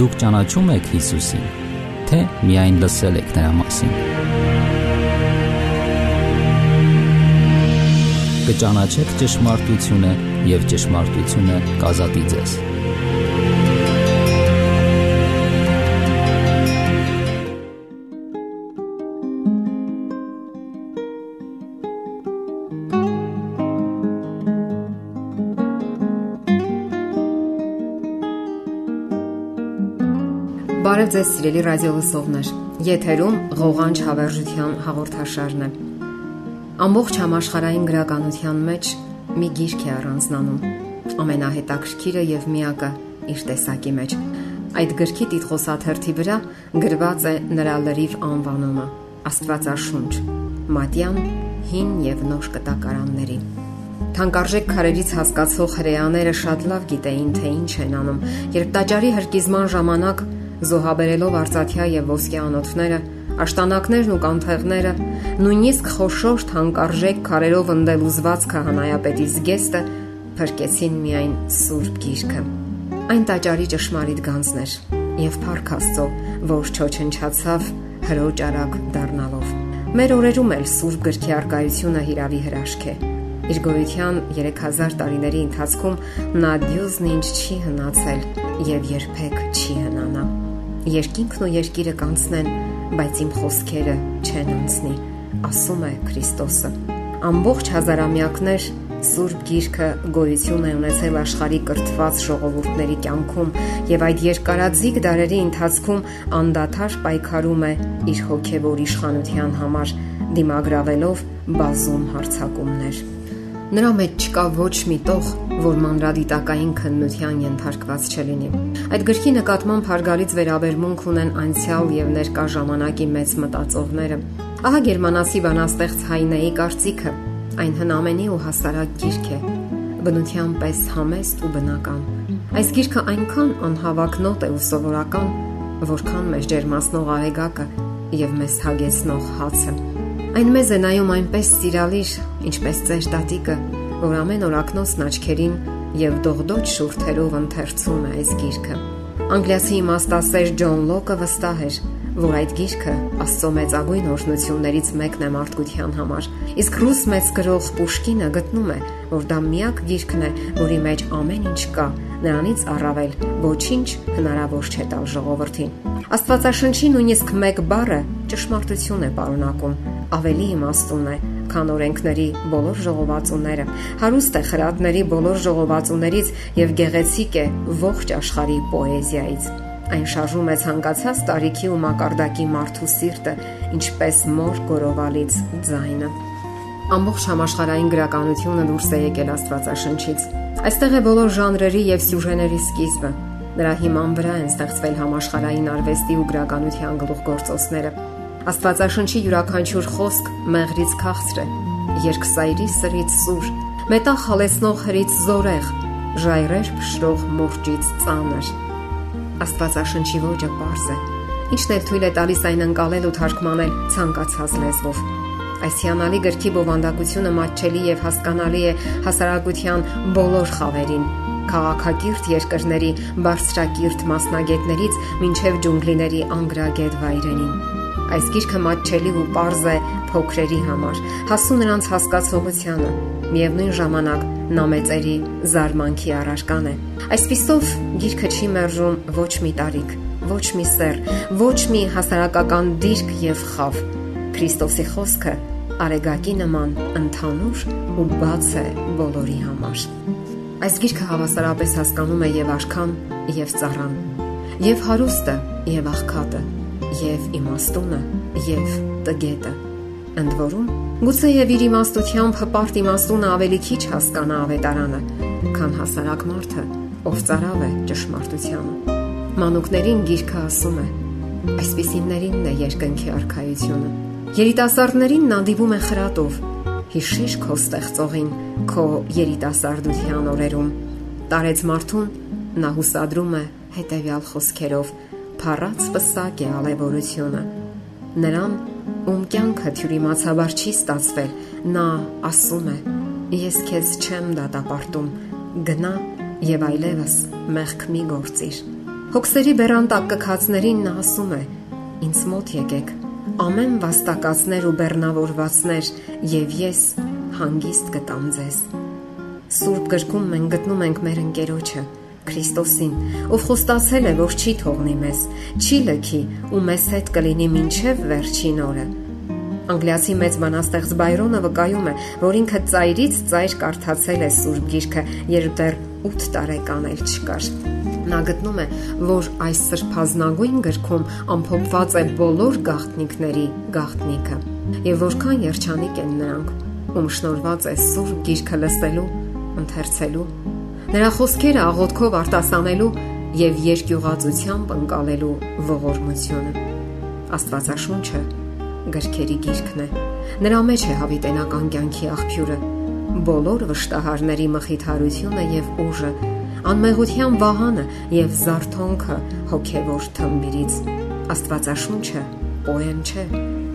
Դուք ճանաչում եք Հիսուսին, թե միայն լսել եք նրա մասին։ Կճանաչեք ճշմարտությունը եւ ճշմարտությունը կազատի ձեզ։ Բարև ձեզ սիրելի ռադիո լսողներ։ Եթերում ղողանջ հավերժության հաղորդաշարն է։ Ամբողջ համաշխարհային գրականության մեջ մի գիրք է առանձնանում։ Ամենահետաքրքիրը եւ միակը իր տեսակի մեջ։ Այդ գրքի տիտղոսաթերթի վրա գրված է նրա լրիվ անվանումը՝ Աստվածաշունչ։ Մատյան հին եւ նոր կտակարանների։ Թանկարժեք քարերից հասկացող հրեաները շատ լավ գիտեին, թե ինչ են անում, երբ տաճարի հրկիզման ժամանակ զոհաբերելով արծաթյա եւ ոսկե անոթները, աշտանակներն ու կանթեղները, նույնիսկ խոշոր թանկարժեք քարերով ընդել ուզված քահանայապետի զգեստը փրկեցին միայն սուրբ գիրքը։ Այն տաճարի ճշմարիտ գանձներ եւ փառք Աստծո, որ չոչնչացավ հրոճ արակ դառնալով։ Մեր օրերում էլ սուրբ գրքի արկայությունը հիրավի հրաշք է։ հրաշ Իր գոյության 3000 տարիների ընթացքում նա դյուզն ինչ չի հնացել եւ երբեք չի հնանա։ Երկինքն ու երկիրը կանցնեն, բայց իմ խոսքերը չեն անցնի, ասում է Քրիստոսը։ Ամբողջ հազարամյակներ Սուրբ Գիրքը գոյություն է ունեցել աշխարհի կրթված ժողովուրդների կյանքում եւ այդ երկարաձիգ դարերի ընթացքում անդադար պայքարում է իր հոգեվոր իշխանության համար, դիմագրավելով բազում հարցակումներ։ Նրա մեջ չկա ոչ մի տող, որ մանրադիտակային քննության ենթարկված չլինի։ Այդ գրքի նկատմամբ հարգալից վերաբերմունք ունեն անցյալ եւ ներկա ժամանակի մեծ մտածողները։ Ահա գերմանացի բանաստեղծ Հայնեի կարծիքը. այն հնամենի ու հասարակ գիրք է, բնության պես համեստ ու բնական։ Այս գիրքը այնքան անհավակնոտ է ու սովորական, որքան մեզ ջերմացնող արեգակը եւ մեզ հագեցնող հացը։ Այն մեզ է նայում այնպես սիրալիր, ինչպես ծեր տատիկը, որ ամեն օր ակնոցն աչքերին եւ դողդոջ շուրթերով ընթերցում է այս գիրքը։ Անգլիացի իմաստասեր Ջոն Լոկը վստահ էր, որ այդ գիրքը Աստծո մեծագույն օրհնություններից մեկն է մարդկության համար։ Իսկ ռուս մեծ գրող Պուշկինը գտնում է, որ դա միակ գիրքն է, որի մեջ ամեն ինչ կա, նրանից առավել ոչինչ հնարավոր չէ տալ ժողովրդին։ Աստվածաշնչի նույնիսկ մեկ բառը ճշմարտություն է պարունակում, ավելի իմաստուն է, քան օրենքների բոլոր ժողովածուները։ Հարուստ է խրատների բոլոր ժողովածուներից եւ գեղեցիկ է ողջ աշխարհի պոեզիայից։ Այն շարժում է ցանկացած տարիքի ու մակարդակի մարդու սիրտը, ինչպես մոր գորովալից ձայնը։ Ամբողջ համաշխարհային գրականությունը դուրս է եկել Աստվածաշնչից։ Այստեղ է բոլոր ժանրերի եւ սյուժեների սկիզբը։ Նրա հիման վրա են ստեղծվել համաշխարհային արվեստի ու գրականության գլուխգործոցները։ Աստվածաշնչի յուրաքանչյուր խոսք մեղրից քաղցր է, երկսայրի սրից սուր, մետաղ հալեցնող հրից զորեղ, ժայռեր փշրող մուրճից ծանր։ Աստվածաշնչի ոճը པարզ է։ Ինչն էլ թույլ է տալիս այն անցալել ու թարգմանել ցանկացած լեզվով։ Այս հիանալի գրքի բովանդակությունը մատչելի եւ հասկանալի է հասարակության բոլոր խավերին, քաղաքակիրթ երկրների բարձրակիրթ մասնագետներից մինչև ջունգլիների անգրագետ վայրերին։ Այս գիրքը մատչելի ու པարզ է փոքրերի համար, հասու նրանց հասկացողությանը, միևնույն ժամանակ նա մեծերի զարմանքի առարկան է։ Այսպիսով գիրքը չի մերժում ոչ մի տարիք, ոչ մի սեր, ոչ մի հասարակական դիրք եւ խավ։ Քրիստոսի խոսքը արեգակի նման ընդհանուր ու բաց է բոլորի համար։ Այս գիրքը հավասարապես հասկանում է եւ արքան, եւ ծառան, եւ հարուստը, եւ աղքատը, եւ իմաստունը, եւ տգետը։ Ընդ որում, գուցե եւ իր իմաստությամբ հպարտ իմաստունը ավելի քիչ հասկանա ավետարանը, քան հասարակ մարդը, ով ծարավ է ճշմարտությանը։ Մանուկներին գիրքը ասում է. Այսպիսիններինն է երկնքի արխայությունը։ Երիտասարդներին նա դիվում է խրատով, հիշիր քո ստեղծողին քո երիտասարդության օրերում տարեց մարդուն նա հուսադրում է հետևյալ խոսքերով փառած պսակ է ալևորությունը նրան ում կյանքը թյուրիմացաբար չի ստացվել նա ասում է ես քեզ չեմ դատապարտում գնա եւ այլևս մեղք մի գործիր Հոգսերի բերանտակ կքածներին նա ասում է. Ինձ մոտ եկեք, ամեն վաստակածներ ու բեռնավորվածներ, եւ ես հանգիստ կտամ ձեզ։ Սուրբ գրքում մենք գտնում ենք մեր ընկերոջը Քրիստոսին, ով խոստացել է, որ չի թողնի մեզ, չի լքի ու մեզ հետ կլինի մինչև վերջին օրը։ Անգլիացի մեծ բանաստեղծ Բայրոնը վկայում է, որ ինքը ծայրից ծայր կարդացել է Սուրբ Գիրքը, երբ դեռ 8 տարեկան էլ չկար։ Նա գտնում է, որ այս սրբազնագույն գրքում ամփոփված է բոլոր գաղտնիքների գաղտնիքը, եւ որքան երջանիկ են նրանք, ում շնորված է Սուրբ Գիրքը լսելու, ընթերցելու Նրա խոսքերը աղոթքով արտասանելու եւ երկյուղածությամբ ընկալելու ողորմությունը։ Աստվածաշունչը գրքերի գիրքն է։ Նրա մեջ է հավիտենական կյանքի աղբյուրը, բոլոր վշտահարների մխիթարությունը եւ ուժը, անմեղության վահանը եւ զարթոնքը հոգեվոր թմբիրից։ Աստվածաշունչը պոեմ չէ,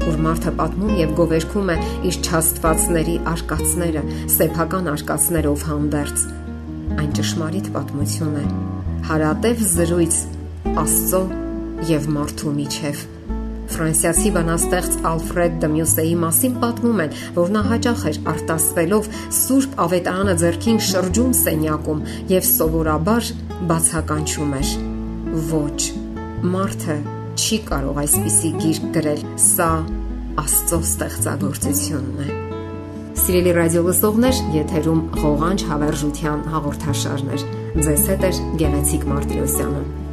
որ մարդը պատմում եւ գովերքում է իր չաստվածների արկածները, սեփական արկածներով հանդերձ Այն ճշմարիտ պատմություն է։ Հարատև զրույց Աստծո եւ մարդու միջև։ Ֆրանսիացի բանաստեղծ Ալֆրեդ Դմյուսեի մասին պատմում են, որ նա հաճախ էր արտասվելով Սուրբ Ավետարանը ձեռքին շրջում սենյակում եւ սովորաբար բացականչում էր. Ոչ, մարդը չի կարող այսպիսի գիրք գրել։ Սա Աստծո ստեղծագործությունն է։ Սիրելի ռադիո լսողներ, եթերում ղողանջ հավերժության հաղորդաշարներ։ Ձեզ հետ է Գեղեցիկ Մարտիրոսյանը։